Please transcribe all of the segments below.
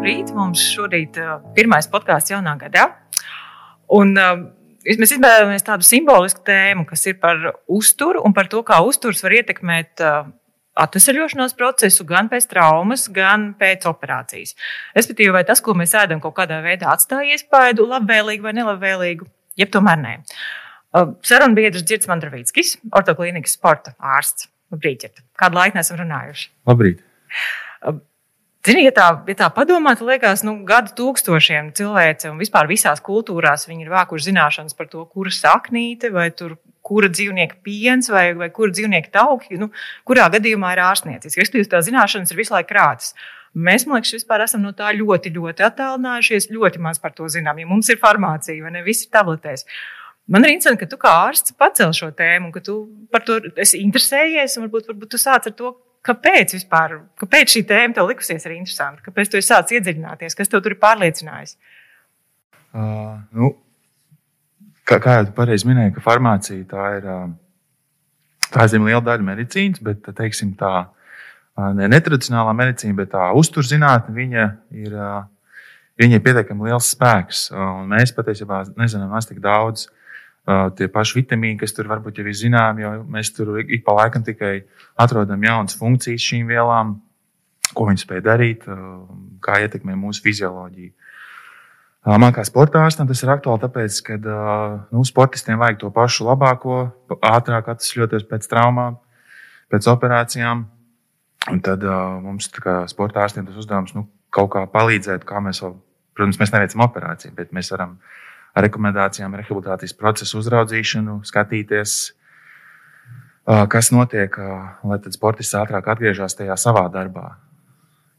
Labrīt! Mums šorīt ir pirmais podkāsts jaunā gadā. Un, mēs izvēlējāmies tādu simbolisku tēmu, kas ir par uzturu un par to, kā uzturs var ietekmēt atvesaļošanās procesu gan pēc traumas, gan pēc operācijas. Respektīvi, vai tas, ko mēs ēdam, kaut kādā veidā atstāja iespaidu, labvēlīgu vai nelabvēlīgu, jeb tomēr nē. Sarunu biedrs Girts Mandravīckis, ortoklīnikas sporta ārsts. Labrīt. Kādu laiku neesam runājuši? Labrīt! Zini, ja tā, ja tā padomā, tad liekas, nu, gadu tūkstošiem cilvēce un vispār visās kultūrās viņi ir vākuši zināšanas par to, kura saknīte vai tur, kura dzīvnieka piens vai, vai kura dzīvnieka tauki, nu, kurā gadījumā ir ārstniecis. Respektīvi, tās zināšanas ir visu laiku krātas. Mēs, man liekas, vispār esam no tā ļoti, ļoti attālinājušies, ļoti maz par to zinām. Ja mums ir farmācija, vai ne, viss ir tabletēs. Man ir interesanti, ka tu kā ārsts pacēl šo tēmu, ka tu par to esi interesējies, varbūt, varbūt tu sāc ar to, Kāpēc vispār? Kāpēc šī tēma tev likusies arī interesanta? Kāpēc tu sācis iedziļināties? Kas tev tur ir pārliecinājis? Uh, nu, kā, kā jau pareizi minēji, ka farmācija tā ir, tā ir liela daļa medicīnas, bet teiksim, tā ne netradicionālā medicīna, bet tā uzturzinātne viņa ir, viņa ir pietiekami liels spēks. Un mēs patiesībā nezinām maz tik daudz tie paši vitamīni, kas tur varbūt jau ir zināmi, jo mēs tur ik pa laikam tikai atrodam jaunas funkcijas šīm vielām, ko viņi spēj darīt, kā ietekmē mūsu fizioloģiju. Man kā sportāstam tas ir aktuāli, tāpēc, ka nu, sportistiem vajag to pašu labāko, ātrāk atvesļoties pēc traumām, pēc operācijām. Un tad mums, kā sportārstiem, tas uzdevums nu, kaut kā palīdzēt, kā mēs vēl, protams, mēs neveicam operāciju, bet mēs varam ar rekomendācijām, rehabilitācijas procesu uzraudzīšanu, skatīties, kas notiek, lai tad sportists ātrāk atgriežas tajā savā darbā,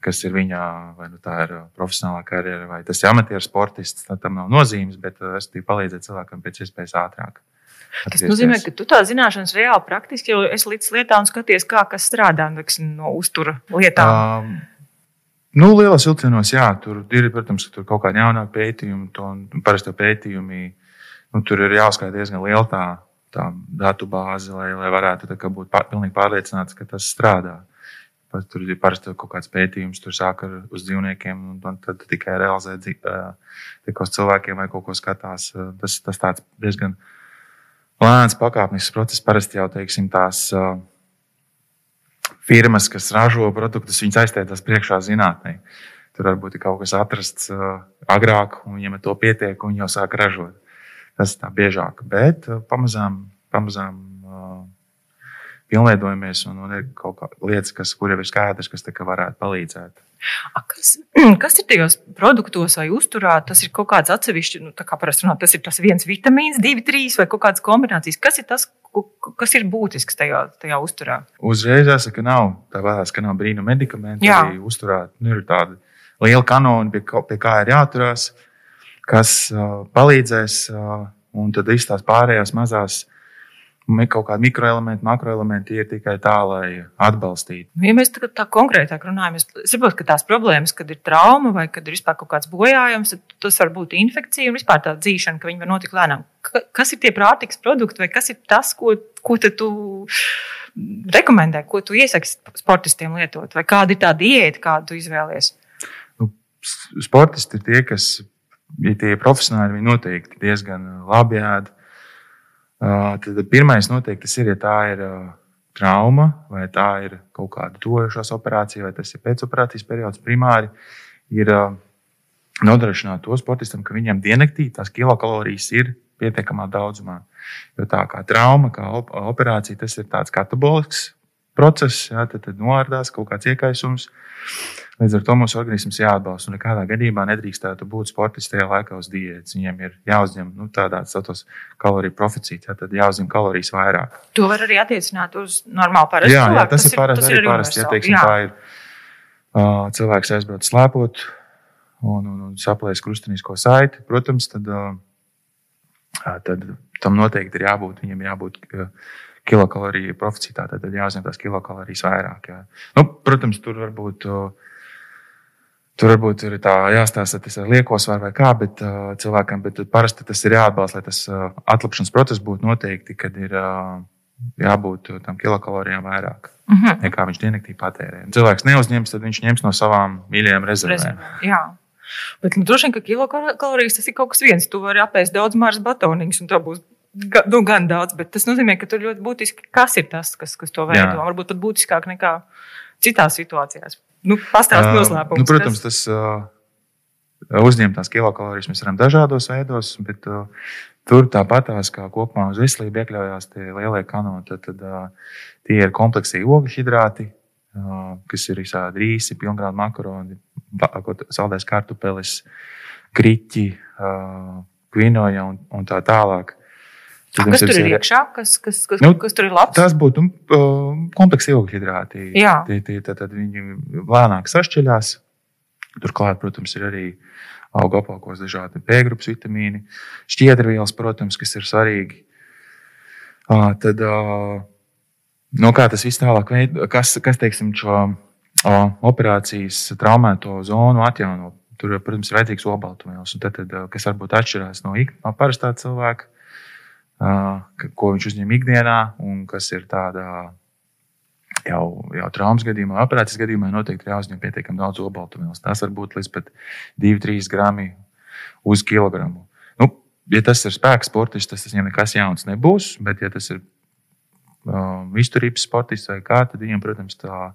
kas ir viņa, vai nu tā ir profesionālā karjera, vai tas ir amatieru sportists. Tam nav nozīmes, bet es tikai palīdzēju cilvēkam pēc iespējas ātrāk. Tas nozīmē, ka tu tā zināšanas reāli praktiski jau esi līdz lietām un skaties, kā kas strādā no uztura lietām. Um, Nu, lielos vilcienos, jā, tur ir, protams, tur kaut kāda jaunāka pētījuma, un parasti pētījumi, nu, tur ir jāuzskaita diezgan liela tā, tā datu bāze, lai, lai varētu tā, būt pār, pilnīgi pārliecināts, ka tas strādā. Pat tur ir parasti kaut kāds pētījums, tur sāk ar uz dzīvniekiem, un tad tikai realizē uz cilvēkiem vai kaut ko skatās. Tas, tas tāds diezgan lēns pakāpnisks process. Parasti jau, teiksim, tās. Uh, firmas, kas ražo produktus, viņas aizstājās priekšā zinātnē. Tur varbūt ir kaut kas atrasts uh, agrāk, un viņiem ar to pietiek, un viņi jau sāk ražot. Tas tā biežāk. Bet uh, pamazām, pamazām uh, pilnveidojamies, un, un ir kaut kādas lietas, kas, kur jau ir skaidrs, kas varētu palīdzēt. A, kas, kas ir tajos produktos vai uzturā? Tas ir kaut kāds atsevišķs, nu, kā parasti runā, tas ir tas viens vitamīns, divi, trīs vai kaut kādas kombinācijas. Kas ir tas, kas ir būtisks tajā, tajā uzturā? Uzreiz jāsaka, ka nav tā vēlās, ka nav brīnuma medikamenti. Jā. Uzturā nu, ir tāda liela kanona, pie, pie kā ir jāturās, kas uh, palīdzēs, uh, un tad viss tās pārējās mazās kaut kādi mikroelementi, makroelementi ir tikai tā, lai atbalstītu. Nu, ja mēs tā, tā konkrētāk runājam, es saprotu, ka tās problēmas, kad ir trauma vai kad ir vispār kaut kāds bojājums, tas var būt infekcija un vispār tā dzīšana, ka viņi var notikt lēnām. Kas ir tie pārtiks produkti vai kas ir tas, ko, ko tu rekomendē, ko tu iesaki sportistiem lietot, vai kāda ir tā diēta, kādu tu izvēlies? Nu, sportisti ir tie, kas, ja tie ir profesionāli, viņi noteikti diezgan labi ēd Tad pirmais noteikti ir, ja tā ir trauma, vai tā ir kaut kāda tojošās operācija, vai tas ir pēcoperācijas periods, primāri ir nodrošināt to sportistam, ka viņam diennaktī tās kilokalorijas ir pietiekamā daudzumā. Jo tā kā trauma, kā operācija, tas ir tāds katabolisks process, jā, tad, tad noārdās kaut kāds iekaisums. Līdz ar to mūsu organisms jāatbalsta. Nekādā gadījumā nedrīkstētu būt sportisti tajā laikā uz diētas. Viņiem ir jāuzņem nu, tādas kaloriju proficīts, jā, tad jāuzņem kalorijas vairāk. To var arī attiecināt uz normālu parastu jā, jā, tas, tas ir parasti. Tas ir arī parasti. Ja, teiksim, jā. tā ir uh, cilvēks aizbrauc slēpot un, un, un saplēs krustinisko saiti, protams, tad, uh, tad tam noteikti ir jābūt. Viņam jābūt uh, kilokaloriju proficitātei, tad jāuzņem tās kilokalorijas vairāk. Jā. Nu, protams, tur varbūt. Uh, Tur varbūt ir tā jāstāsta, tas ir lieko svaru vai kā, bet uh, cilvēkam bet parasti tas ir jāatbalsta, lai tas uh, atlapšanas process būtu noteikti, kad ir uh, jābūt tam kilokalorijām vairāk. Mm -hmm. Nekā viņš diennaktī patērē. Cilvēks neuzņems, tad viņš ņems no savām mīļajām rezervēm. Rezervē, Jā. Bet nu, droši vien, ka kilokalorijas tas ir kaut kas viens. Tu vari apēst daudz maras batoniņus, un tā būs ga, nu, gan daudz. Bet tas nozīmē, ka tur ļoti būtiski, kas ir tas, kas, kas to veido. Jā. Varbūt pat būtiskāk nekā citās situācijās. Nu, Pastāstiet noslēpumus. Nu, protams, tas uh, uzņemtās kilokalorijas mēs varam dažādos veidos, bet uh, tur tāpatās kā kopumā uz veselību iekļaujās tie lielie kanoni. Tad, tad uh, tie ir kompleksī ogļhidrāti, uh, kas ir visādi rīsi, pilngrādi makaroni, saldēs kartupeles, kriķi, uh, kvinoja un, un tā tālāk. Tad Kas tur ir iekšā? Kas, kas, kas, Nu, kas tur ir labs? Tas būtu uh, kompleksi ogļhidrāti. Tie, tie, tad, tad viņi lēnāk sašķeļās. Turklāt, protams, ir arī auga apakos dažādi B-grupas vitamīni, šķiedrvielas, protams, kas ir svarīgi. Tad, no kā tas viss tālāk kas, kas teiksim, šo operācijas traumēto zonu atjauno. Tur, protams, ir vajadzīgs obaltumvielas, tad, tad, kas varbūt atšķirās no, parastā cilvēka, ka- ko viņš uzņem ikdienā, un kas ir tādā jau, jau traumas gadījumā, operācijas gadījumā, noteikti ir jāuzņem pietiekami daudz obaltumvielas. Tas var būt līdz pat 2-3 grami uz kilogramu. Nu, ja tas ir spēks sportists, tas viņam nekas jauns nebūs, bet ja tas ir um, izturības sportists vai kā, tad viņam, protams, tā,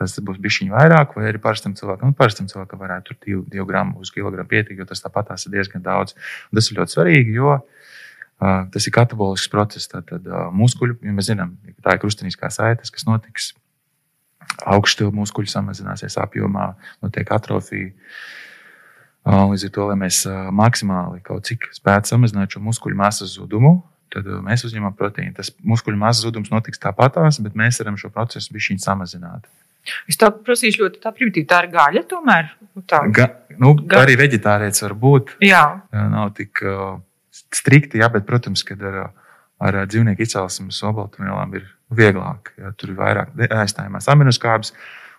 tas būs bijis vairāk, vai arī parastam cilvēkam. Nu, parastam cilvēkam varētu tur 2 gramu uz kilogramu pietikt, jo tas tāpat ir diezgan daudz. Un tas ir ļoti svarīgi, jo uh, tas ir katabolisks process. Tad uh, muskuļu, ja mēs zinām, ka tā ir krustveida saites, kas notiks. Augšstilbu muskuļi samazināsies apjomā, notiek atrofija. Uh, Līdz ar to, lai mēs maksimāli kaut cik spētu samazināt šo muskuļu masas zudumu, tad mēs uzņemam proteīnu. Tas muskuļu masas zudums notiks tāpatās, bet mēs varam šo procesu bišķiņ samazināt. Es tā prasīšu ļoti tā primitīvi. Tā ir gaļa tomēr. Nu, Tā. Ga, nu, Ga- arī vegetārietis var būt. Jā, Jā, nav tik uh, strikti, jā, bet, protams, kad ar, ar dzīvnieku izcelsmes obaltumvielām ir vieglāk. Jā, tur ir vairāk aizstājumās aminoskābes.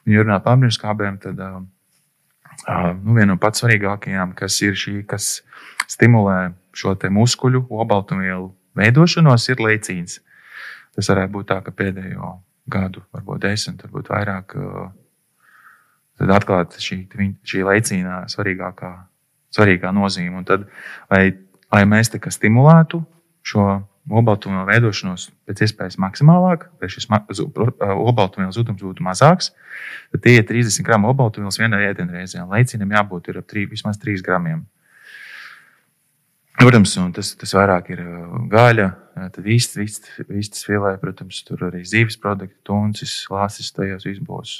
Un, ja runā par aminoskābēm, tad uh, nu, viena no pats svarīgākajām, kas ir šī, kas stimulē šo muskuļu obaltumvielu veidošanos, ir leicīns. Tas varētu būt tā, ka pēdējo gadu, varbūt desmit, varbūt vairāk, uh, tad atklāt šī, šī leicīna svarīgākā, svarīgā nozīme. Un tad, lai, lai mēs tā kā stimulētu šo obaltumvielu veidošanos pēc iespējas maksimālāk, lai šis obaltumvielu zudums būtu mazāks, tad tie ir 30 gramu obaltumvielas vienā ēdienreizē. un Leicīnam jābūt ap 3, vismaz 3 gramiem. Protams, tas, tas vairāk ir uh, gaļa, uh, tad vistas, vistas, vistas filē, protams, tur arī zīves produkti, tuncis, lāsis, tajos viss būs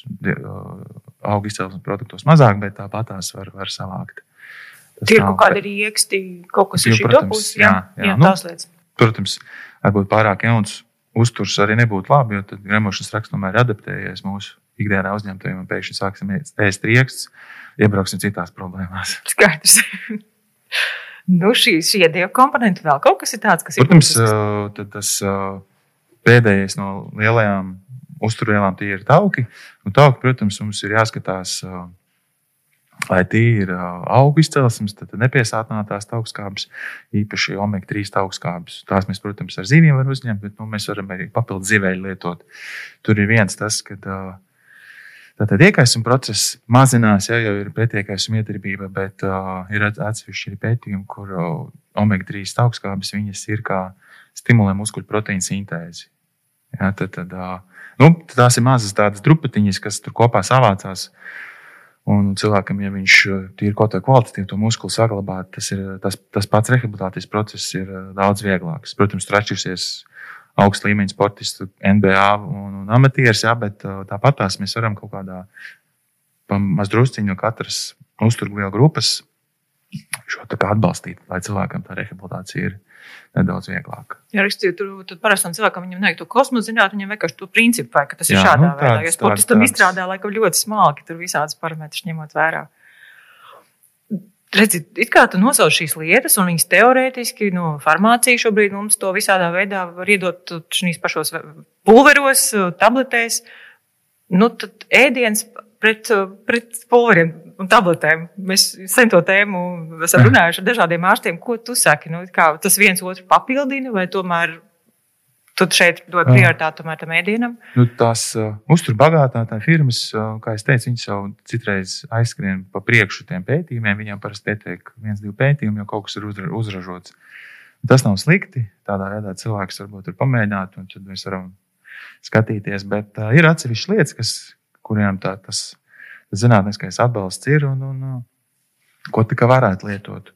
auga izcelsmes produktos mazāk, bet tāpat tās var, var savākt. Tas tie ir kaut kādi rieksti, kaut kas ir šī protams, pusi. jā, Jā, jā, nu, tās lietas. Protams, varbūt pārāk jauns uzturs arī nebūtu labi, jo tad gremošanas raksts tomēr ir adaptējies mūsu ikdienā uzņemtajiem un pēkšņi sāksim ēst- riekstus, iebrauksim citās problēmās. Skaidrs. nu, šī, šie divi komponenti vēl kaut kas ir tāds, kas ir. Protams, būtisks. ā, tad tas ā, pēdējais no lielajām uzturvielām tie ir tauki. Un tauki, protams, mums ir jāskatās, ā, lai tie ir augu izcelsmes, tad nepiesātinātās augstskābes, īpaši omega-3 augstskābes. Tās mēs, protams, ar zivīm varam uzņemt, bet nu, mēs varam arī papildus zivēju lietot. Tur ir viens tas, ka Tātad iekaisuma process mazinās, ja jau ir pretiekaisuma iedarbība, bet uh, ir at- atsevišķi pētījumi, kur uh, omega-3 augstskābes ir kā stimulē muskuļu proteīnu sintēzi. Ja, tad, tad, uh, nu, tās ir mazas tādas drupatiņas, kas tur kopā savācās. Un cilvēkam, ja viņš ir kaut kādā kvalitatīvā to muskuli saglabāt, tas, ir, tas, tas pats rehabilitācijas process ir uh, daudz vieglāks. Protams, tur atšķirsies augsta līmeņa sportistu, NBA un, un amatieris, jā, bet uh, tāpat tās mēs varam kaut kādā mazdrusciņā no katras uzturvielu grupas šo kā atbalstīt, lai cilvēkam tā rehabilitācija ir nedaudz vieglāka. Ja rakstīju, tur tad parastam cilvēkam viņam nevajag to kosmosu zināt, viņam vienkārši to principu vajag, ka tas ir Jā, šādā nu, veidā. tāds- Jo sportistam tāds- izstrādā laikam ļoti smalki, tur visādas parametrus ņemot vērā. Redzi, it kā tu nosauc šīs lietas, un viņas teorētiski no farmācijas šobrīd mums to visādā veidā var iedot šīs pašos pulveros, tabletēs. Nu, tad ēdiens pret, pret pulveriem un tabletēm. Mēs sen to tēmu esam runājuši ar dažādiem ārstiem. Ko tu saki? Nu, kā tas viens otru papildina vai tomēr Tu šeit dod prioritāti tomēr tam ēdienam? Nu, tās uh, uzturbagātātājas firmas, uh, kā es teicu, viņas jau citreiz aizskrien pa priekšu tiem pētījumiem. Viņiem parasti pietiek viens, divi pētījumi, jo kaut kas ir uzra, uzražots. Tas nav slikti. Tādā veidā cilvēks varbūt ir pamēģināt, un tad mēs varam skatīties. Bet uh, ir atsevišķas lietas, kas, kuriem tā, tas, tas zinātniskais atbalsts ir un, un, un ko tikai varētu lietot.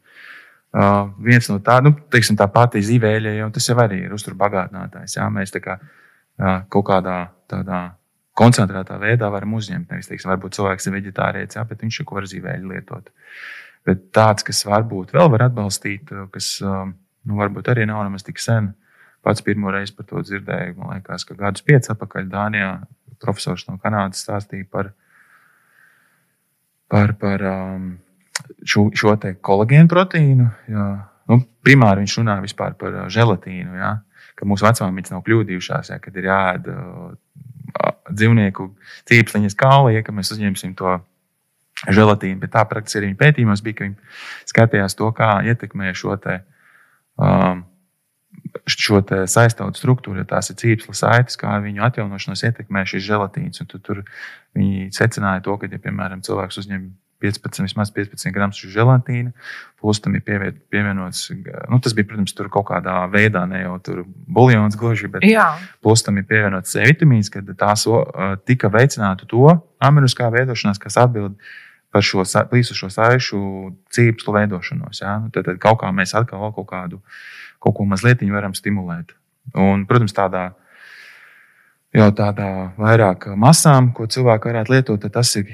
Uh, viens no tādiem, nu, teiksim, tā pati zīvēļa, jau tas jau arī ir uzturbagātinātājs. Jā, mēs kā, uh, kaut kādā tādā koncentrētā veidā varam uzņemt. Nevis, teiksim, varbūt cilvēks ir vegetārietis, jā, bet viņš jau var zīvēļu lietot. Bet tāds, kas varbūt vēl var atbalstīt, kas uh, nu, varbūt arī nav nemaz tik sen. Pats pirmo reizi par to dzirdēju, man liekas, ka gadus piecus atpakaļ Dānijā profesors no Kanādas stāstīja par, par, par um, šo, šo kolagēnu proteīnu. Jā. Nu, primāri viņš runā par uh, želatīnu, jā, ka mūsu vecāmiņas nav kļūdījušās, jā, kad ir jāēd uh, dzīvnieku cīpsliņas kauli, ja mēs uzņemsim to želatīnu. Bet tā praktiski arī viņa pētījumos bija, ka viņi skatījās to, kā ietekmē šo te, um, šo saistāvdu struktūru, jo tās ir cīpslas saites, kā viņu atjaunošanos ietekmē šis želatīns. Tur, tur viņi secināja to, ka, ja, piemēram, cilvēks uzņem 15, vismaz 15 gramus želatīna, plus tam ir pievienots, nu, tas bija, protams, tur kaut kādā veidā, ne jau tur buļļons gluži, bet Jā. plus tam ir pievienots C vitamīns, kad tās tika veicinātu to aminoskā veidošanās, kas atbild par šo plīsušo saišu cīpslu veidošanos. Ja? Nu, tad, tad kaut kā mēs atkal kaut kādu, kaut ko mazliet varam stimulēt. Un, protams, tādā jau tādā vairāk masām, ko cilvēki varētu lietot, tas ir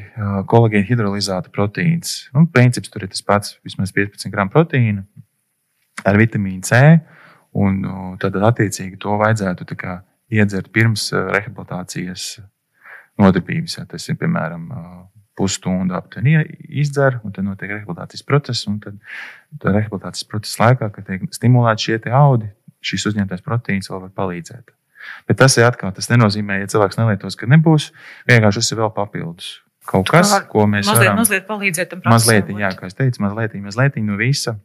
kolagēna hidrolizēta proteīns. Nu, princips tur ir tas pats, vismaz 15 gramu proteīna ar vitamīnu C. Un tad, attiecīgi, to vajadzētu kā, iedzert pirms rehabilitācijas nodarbības. Ja tas ir, piemēram, pusstundu aptuveni izdzer, un tad notiek rehabilitācijas process. Tad, tad rehabilitācijas procesa laikā, kad tiek stimulēti šie audi, šis uzņemtais proteīns vēl var palīdzēt. Bet tas ir atkal, tas nenozīmē, ja cilvēks nelietos, ka nebūs. Vienkārši tas ir vēl papildus. Kaut kas, ko mēs mazliet, varam mazliet palīdzēt tam procesam. Mazliet, jā, kā es teicu, mazliet, mazliet no visa.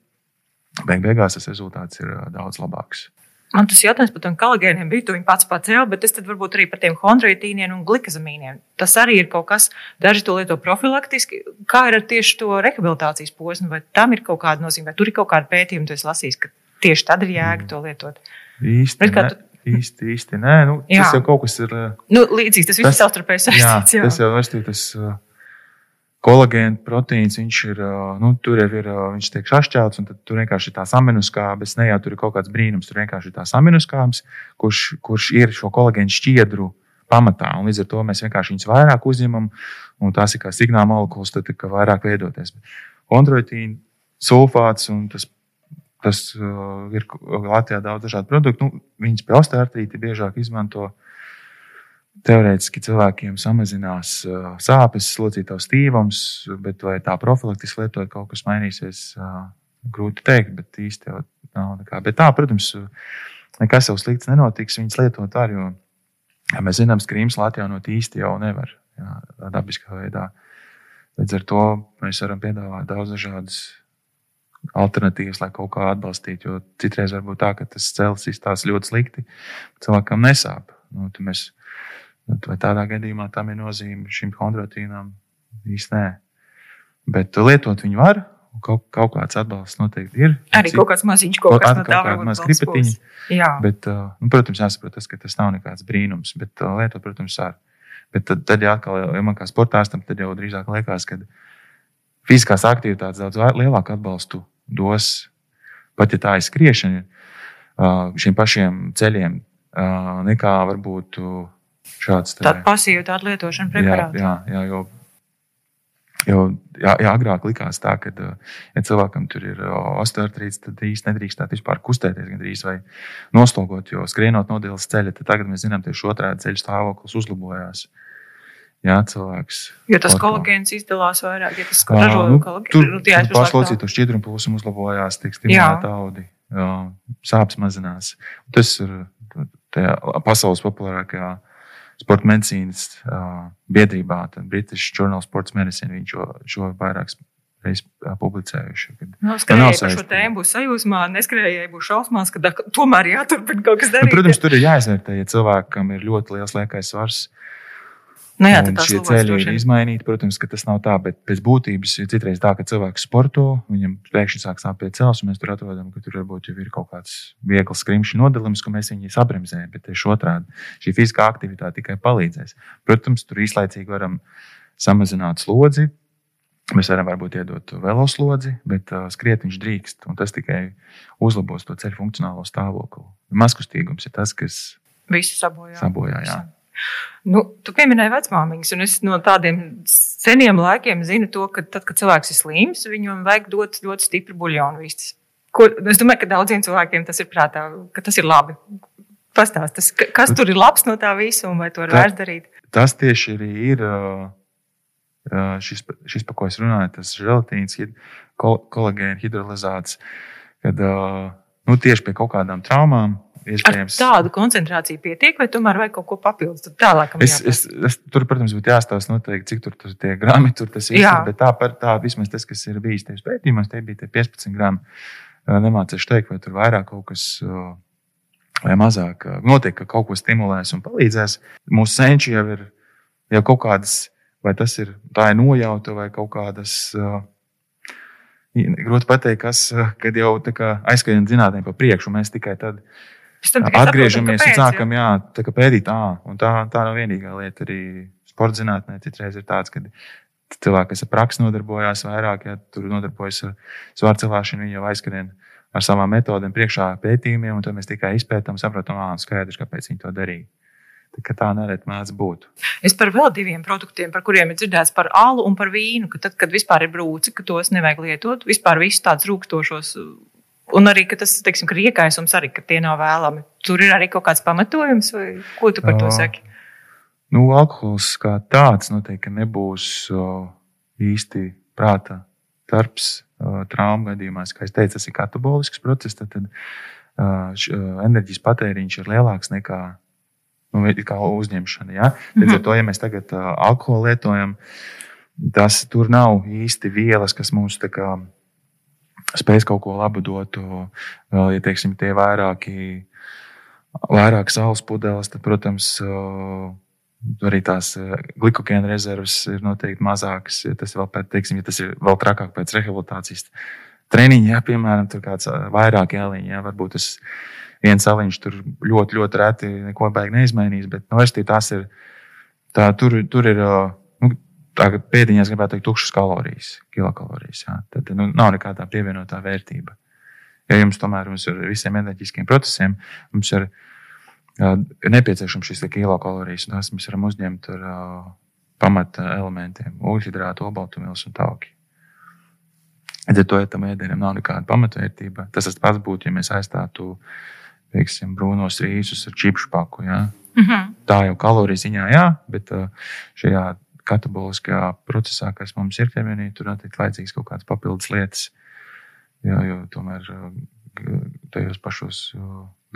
Beig beigās tas rezultāts ir daudz labāks. Man tas jautājums par tiem kolagēniem bija, tu viņu pats pacēli, bet es tad varbūt arī par tiem chondroitīniem un glikazamīniem. Tas arī ir kaut kas, daži to lieto profilaktiski. Kā ir ar tieši to rehabilitācijas posmu, vai tam ir kaut kāda nozīme, vai tur ir kaut kāda pētījuma, tu esi lasījis, ka tieši tad ir jēga to lietot. Īsti. Bet, tu, īsti, īsti nē. Nu, jā. tas jau kaut kas ir. Nu, līdzīgs, tas viss savstarpēji saistīts. Jā, jā. Tas jau ir tas uh, kolagēna proteīns. Viņš ir, uh, nu, tur jau ir, uh, viņš tiek sašķelts, un tur vienkārši ir tās aminoskābes. Ne jau tur ir kaut kāds brīnums, tur vienkārši ir tās aminoskābes, kurš, kurš ir šo kolagēnu šķiedru pamatā. Un līdz ar to mēs vienkārši viņus vairāk uzņemam, un tās ir kā signāla molekulas, tad vairāk veidoties. Kondroitīna, sulfāts un tas Tas uh, ir Latvijā daudz dažādu produktu. Nu, viņas pie osteoartrīta biežāk izmanto. Teorētiski cilvēkiem samazinās uh, sāpes, slocītavs stīvums, bet vai tā profilaktiski lietot kaut kas mainīsies, uh, grūti pateikt, bet īsti jau nav nekā. Bet tā, protams, nekas jau slikts nenotiks. Viņas lietot arī, jo ja mēs zinām, ka krīms no īsti jau nevar jā, dabiskā veidā. Līdz ar to mēs varam piedāvāt daudz dažādas alternatīvas, lai kaut kā atbalstītu. Jo citreiz var būt tā, ka tas cēlis izstāsta ļoti slikti, cilvēkam nesāp. Nu, mēs, vai tādā gadījumā tam ir nozīme šīm chondrotīnām? Īsti nē. Bet lietot viņu var. Kaut, kaut kāds atbalsts noteikti ir. Arī kaut kāds maziņš, kaut kas tāds - kaut kāda maza kripatiņa. Bet, nu, protams, jāsaprot, tas, ka tas nav nekāds brīnums. Bet lietot, protams, var. Bet tad, tad ja atkal, ja man kā sportāstam, tad jau drīzāk liekas, ka fiziskās aktivitātes daudz lielāku atbalstu dos, pat ja tā ir skriešana, šiem pašiem ceļiem, nekā varbūt šāds - tāda pasīva tāda lietošana preparāta. Jā, jā, jā, jo, jo jā, jā, agrāk likās tā, ka, ja cilvēkam tur ir osteoartrīts, tad īsti nedrīkstētu vispār kustēties gandrīz vai noslogot, jo skrienot nodēļas ceļa, tad tagad mēs zinām, tieši otrādi ceļu stāvoklis uzlabojās. Jā, cilvēks. Jo tas kolagēns izdalās vairāk, ja tas ražo nu, kolagēnu. Tur nu, pašlocīto šķidrumu plūsmu uzlabojās, tiek stimulēta audi, jā, sāpes mazinās. Tas ir tajā pasaules populārākajā sporta medicīnas uh, biedrībā, tad British Journal of Sports Medicine, viņš šo, šo vairāk reiz publicējuši. Kad, no, skrējēji par šo tēmu būs sajūsmā, neskrējēji būs šausmās, ka tomēr jāturpina kaut kas darīt. Nu, protams, tur ir jāizvērtē, ja cilvēkam ir ļoti liels liekais svars. Nu, jā, šie ceļi ir izmainīti. Protams, ka tas nav tā, bet pēc būtības ir citreiz tā, ka cilvēks sporto, viņam pēkšņi sāk sāpēt cels, un mēs tur atrodam, ka tur varbūt jau ir kaut kāds viegls skrimšļu nodalījums, ko mēs viņu sabremzējam. Bet tieši otrādi šī fiziskā aktivitāte tikai palīdzēs. Protams, tur īslaicīgi varam samazināt slodzi, Mēs varam varbūt iedot veloslodzi, bet uh, skriet viņš drīkst. Tas tikai uzlabos to ceļu funkcionālo stāvokli. Mazkustīgums ir tas, kas visu sabojā. sabojā jā. Nu, tu pieminēji vecmāmiņas, un es no tādiem seniem laikiem zinu to, ka tad, kad cilvēks ir slims, viņam vajag dot ļoti stipru buļļonu vistas. Ko, es domāju, ka daudziem cilvēkiem tas ir prātā, ka tas ir labi. Pastāst, kas tur ir labs no tā visa, un vai to ir vērts darīt? Tas tieši arī ir. Šis, šis pa ko es runāju, tas želatīns, kolagēna hidrolizāts, kad nu, tieši pie kaut kādām traumām. Iespējams, Ar tādu koncentrāciju pietiek, vai tomēr vajag kaut ko papildus? Tālāk, es, es, es, tur, protams, būtu jāstāsta noteikti, cik tur, tur tie grami tur tas ir. Bet tā, par, tā vismaz tas, kas ir bijis tajos pētījumos, tie bija tie 15 grami. Nemācīšu teikt, vai tur vairāk kaut kas vai mazāk. Noteikti, ka kaut ko stimulēs un palīdzēs. Mūsu senči jau ir jau kaut kādas vai tas ir tā ir nojauta vai kaut kādas. Uh, grūti pateikt, kas, kad jau aizskrien zinātnē pa priekšu, mēs tikai tad atgriežamies un sākam jā, tā pētīt. Tā, tā nav vienīgā lieta. Arī sporta zinātnē citreiz ir tāds, ka cilvēki, kas ar praksi nodarbojās vairāk, ja tur nodarbojas ar svāru celšanu, viņi jau aizskrien ar savām metodēm priekšā pētījumiem, un tad mēs tikai izpētām, saprotam, ah, skaidrs, kāpēc viņi to darīja. Tā, tā nereti mēdz būt. Es par vēl diviem produktiem, par kuriem ir dzirdēts par alu un par vīnu, ka tad, kad vispār ir brūci, ka tos nevajag lietot, vispār visus tādus rūkstošos. Un arī tas, teiksim, ka riekaisums arī, ka tie nav vēlami. Tur ir arī kaut kāds pamatojums, vai ko tu par to saki? Nu, alkohols kā tāds noteikti nebūs īsti prāta darbs traumu gadījumās. Kā es teicu, tas ir katabolisks process, tad, tad enerģijas patēriņš ir lielāks nekā nu, uzņemšana. Ja? Līdz ar mhm. to, ja mēs tagad alkoholu lietojam, tas tur nav īsti vielas, kas mums kā, spēj kaut ko labu dot. Vēl, ja teiksim, tie vairāki, vairāk saules pudeles, tad, protams, uh, Arī tās glikogēna rezerves ir noteikti mazākas. Ja tas, vēl, teiksim, ja tas ir vēl trakāk pēc rehabilitācijas treniņa, ja, piemēram, tur kāds vairāk ieliņš, ja, varbūt tas viens saliņš tur ļoti, ļoti reti neko baigi neizmainīs. Bet no nu, tās ir, tā, tur, tur ir. Nu, Pēdiņās gribētu teikt, tukšas kalorijas, kilokalorijas. Jā. Tad nu, nav nekāda pievienotā vērtība. Ja jums tomēr jums ir visiem enerģiskiem procesiem, mums ir, jā, ir nepieciešams šīs kilokalorijas, un tās mēs varam uzņemt ar uh, pamata elementiem - ūdeņhidrātu, obaltumvielas un tauki. Ja to tam ēdienam nav nekāda pamatvērtība, tas pats būtu, ja mēs aizstātu uh, teiksim, brūnos rīsus ar čipšu paku. Ja? Mm -hmm. Tā jau kaloriju ziņā, jā, bet uh, šajā kataboliskajā procesā, kas mums ir ķermenī, tur noteikti vajadzīgs kaut kādas papildus lietas. Jā, jo tomēr uh, tajos pašos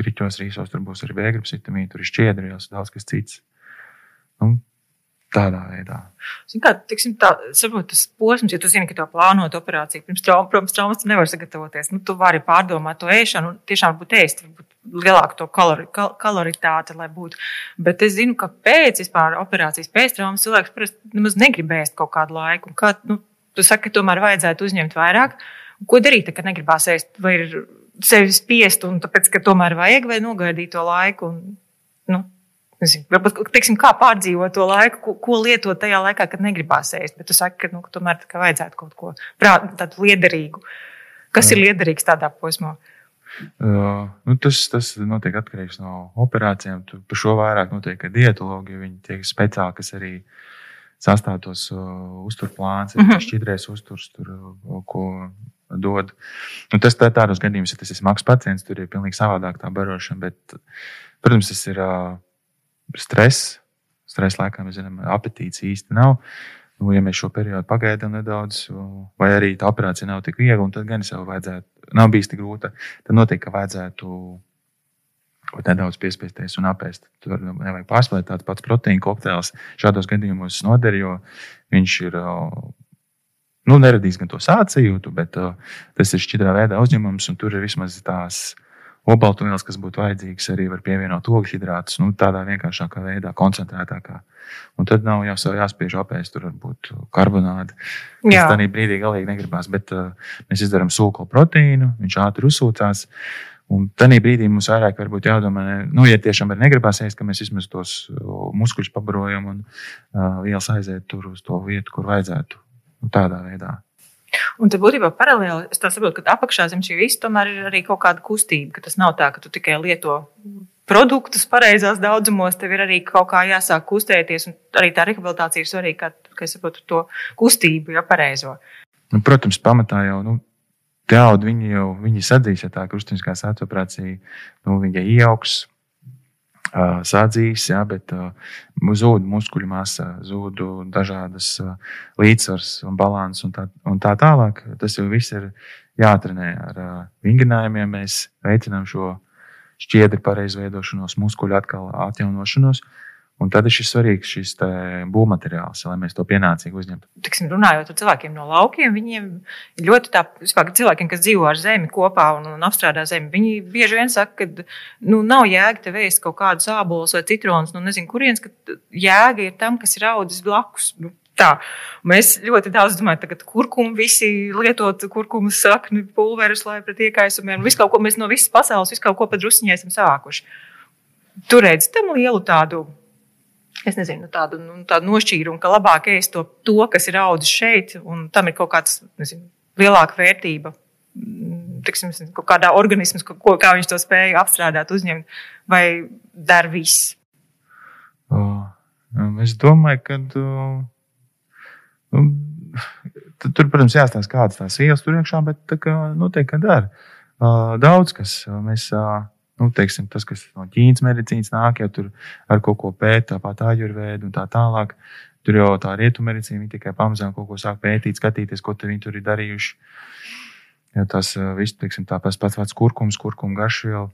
grīķos rīsos tur būs arī vēgrības vitamīni, tur ir šķiedrījās, daudz kas cits. Nu, Tādā veidā. Kā, tiksim, tā, saprot, tas posms, ja tu zini, ka tev plānota operācija pirms traumas, protams, traumas tu nevari sagatavoties. Nu, tu vari pārdomāt to ēšanu un tiešām būt ēst, varbūt lielāku to kalori, kal, kaloritāti, lai būtu. Bet es zinu, ka pēc vispār operācijas, pēc traumas cilvēks parasti nemaz negrib ēst kaut kādu laiku. Un kā, nu, tu saki, ka tomēr vajadzētu uzņemt vairāk. Ko darīt, kad negribās ēst? Vai ir sevi spiest un tāpēc, ka tomēr vajag vai nogaidīt to laiku? Un, nu, varbūt, teiksim, kā pārdzīvot to laiku, ko, ko lietot tajā laikā, kad negribās ēst. Bet tu saki, ka nu, tomēr ka vajadzētu kaut ko prāt, tādu liederīgu. Kas ir liederīgs tādā posmā? Uh, nu, tas, tas notiek atkarīgs no operācijām. Tu par šo vairāk notiek dietologi. Viņi tiek speciāli, kas arī sastāv tos uh, uzturplāns, mm -hmm. šķidrēs uzturs, tur, uh, ko dod. Nu, tas tā, tādos gadījumos, ja tas ir smags pacients, tur ir pilnīgi savādāk tā barošana. Bet, protams, tas ir. Uh, stress. Stresa laikā mēs zinām, apetīts īsti nav. Nu, ja mēs šo periodu pagaidām nedaudz, vai arī tā operācija nav tik viegla, tad gan jau vajadzētu, nav bijis tik grūta, tad noteikti vajadzētu nedaudz piespiesties un apēst. Tur nevajag pārspēlēt tāds pats proteīna kokteils. Šādos gadījumos noder, jo viņš ir nu, neradīs gan to sācījūtu, bet uh, tas ir šķidrā veidā uzņemams, un tur ir vismaz tās obaltumvielas, kas būtu vajadzīgas, arī var pievienot ogļhidrātus, nu, tādā vienkāršākā veidā, koncentrētākā. Un tad nav jau jāspiež apēst, tur varbūt karbonādi. Tas Jā. tādā brīdī galīgi negribās, bet uh, mēs izdarām sūkolu proteīnu, viņš ātri uzsūcās. Un tajā brīdī mums vairāk jādomā, nu, ja tiešām ir negribās ēst, ka mēs vismaz tos muskuļus pabarojam un uh, vielas aiziet tur uz to vietu, kur vajadzētu. Un tādā veidā. Un tad būtībā paralēli es saprotu, ka apakšā zem šī visa tomēr ir arī kaut kāda kustība. Tas nav tā, ka tu tikai lieto produktus pareizās daudzumos, tev ir arī kaut kā jāsāk kustēties. Arī tā rehabilitācija ir svarīga, kā, kā saprotu, to kustību, ja pareizo. Nu, protams, pamatā jau nu, Tēldi viņi jau viņi sadzīs, ja tā krustveida sāta operācija nu, ieaugs, uh, sadzīs, ja, bet zūd muskuļu masa, zūd dažādas līdzsvars un balanss un, tā, un tā tālāk. Tas jau viss ir jāatrenē ar vingrinājumiem. Mēs veicinām šo šķiedru pareizveidošanos, muskuļu atkal atjaunošanos. Un tad ir šis svarīgs šis būvmateriāls, lai mēs to pienācīgi uzņemtu. Tiksim, runājot ar cilvēkiem no laukiem, viņiem ļoti tā, vispār cilvēkiem, kas dzīvo ar zemi kopā un, un apstrādā zemi. Viņi bieži vien saka, ka nu, nav jēga te vēst kaut kādus ābolus vai citronus, nu nezinu, kurienes, ka jēga ir tam, kas ir audzis blakus. Nu, Tā. Mēs ļoti daudz domājam, ka kurkumu visi lietot, kurkumu sakni, pulverus, lai pret iekaisumiem, visu kaut ko mēs no visas pasaules, visu kaut ko padrusciņā esam savākuši. Tur redz tam lielu tādu es nezinu, tādu, nu, tādu nošķīrumu, ka labāk ēst to, to, kas ir audzis šeit, un tam ir kaut nezinu, lielāka vērtība. Mm, tiksim, kaut kādā organismā, ko, kā viņš to spēja apstrādāt, uzņemt, vai dara viss? Uh, es domāju, ka nu, tur, protams, jāstāsta, kādas tās ielas tur iekšā, bet tā kā noteikti dara. Uh, daudz kas mēs. Uh, nu, teiksim, tas, kas no Ķīnas medicīnas nāk, jau tur ar kaut ko pēta, tāpat ajurvēdu un tā tālāk. Tur jau tā rietumu medicīna tikai pamazām kaut ko sāk pētīt, skatīties, ko viņi tur ir darījuši. Ja tas viss, teiksim, tāpēc pats vārds kurkums, kurkuma garšviela.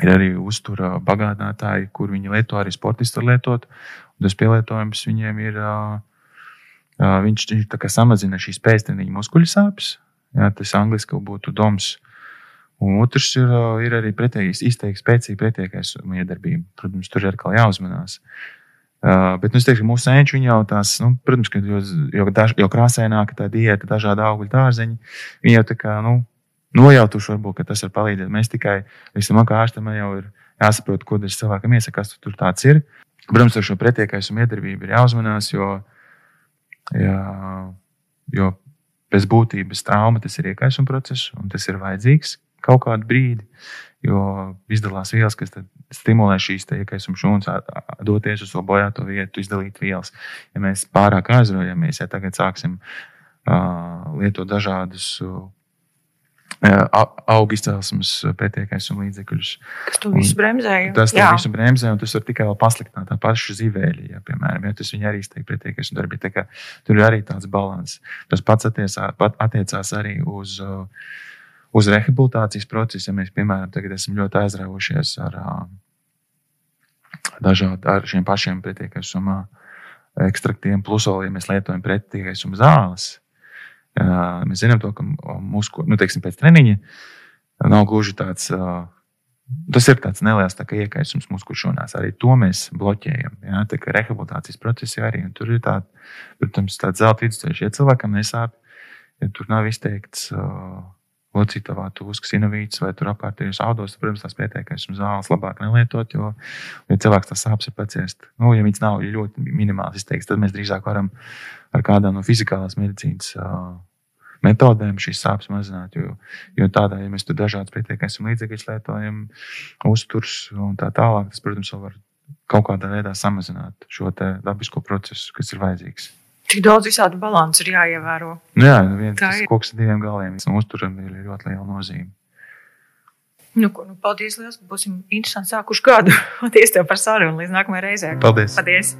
Ir arī uztura bagātinātāji, kur viņi lieto arī sportisti lietot. Tas pielietojums viņiem ir, viņš, viņš samazina šīs pēcteniņa muskuļu sāpes. Ja, tas angliski būtu doms. Uh, Un otrs ir, ir arī pretējs, izteikti spēcīga pretējais miedarbība. Protams, tur ir atkal jāuzmanās. Uh, bet nu, es teiktu, ka mūsu senči jau tās, nu, protams, ka jo, jo, daž, jo krāsaināka tā diēta, dažādi augļu dārzeņi, viņi jau tā kā, nu, nojautuši varbūt, ka tas var palīdzēt. Mēs tikai, visam kā ārstam jau ir jāsaprot, ko tas cilvēkam iesaka, kas tur tāds ir. Protams, ar šo pretējais miedarbību ir jāuzmanās, jo, jā, jo pēc būtības trauma tas ir iekaisuma process un tas ir vajadzīgs kaut kādu brīdi, jo izdalās vielas, kas stimulē šīs iekaisuma šūnas, doties uz to bojāto vietu, izdalīt vielas. Ja mēs pārāk aizraujamies, ja tagad sāksim uh, lietot dažādus uh, auga izcelsmes pētniecības līdzekļus. Tas to visu bremzē. Tas to visu bremzē, un tas var tikai vēl pasliktināt tā paša zivēļa, ja, piemēram, ja tas viņa arī izteikti pētniecības darbība. Tur ir arī tāds līdzsvars. Tas pats attiecās, attiecās arī uz uh, uz rehabilitācijas procesu, ja mēs, piemēram, tagad esam ļoti aizraujušies ar dažādiem ar šiem pašiem pretieksuma ekstraktiem, plus vēl, ja mēs lietojam pretieksuma zāles. Mēs zinām, to, ka musku, nu, teiksim, pēc treniņa nav gluži tāds. Tas ir tāds neliels tā iekaisums muskuļšūnās. Arī to mēs bloķējam. Ja? Tā kā rehabilitācijas procesi arī tur ir tāda, protams, tāds zelta vidusceļš. Ja cilvēkam nesāp, ja tur nav izteikts uh, locītavā tu uzkas inovīts vai tur apkārtējos audos, tad, protams, tās un zāles labāk nelietot, jo, ja cilvēks tās sāpes ir paciest, nu, ja viņas nav ļoti minimāli izteikts, tad mēs drīzāk varam ar kādām no fizikālās medicīnas uh, metodēm šīs sāpes mazināt, jo, jo tādā, ja mēs tur dažādas un līdzekļus lietojam, uzturs un tā tālāk, tas, protams, var kaut kādā veidā samazināt šo dabisko procesu, kas ir vajadzīgs. Tik daudz visādi balansu ir jāievēro. Nu jā, nu viens tas koks ar diviem galiem. Uzturam ir ļoti liela nozīme. Nu, ko, nu, paldies, liels. Būsim interesanti sākuši gadu. Paldies tev par sarunu. Līdz nākamajai reizei. Paldies. paldies.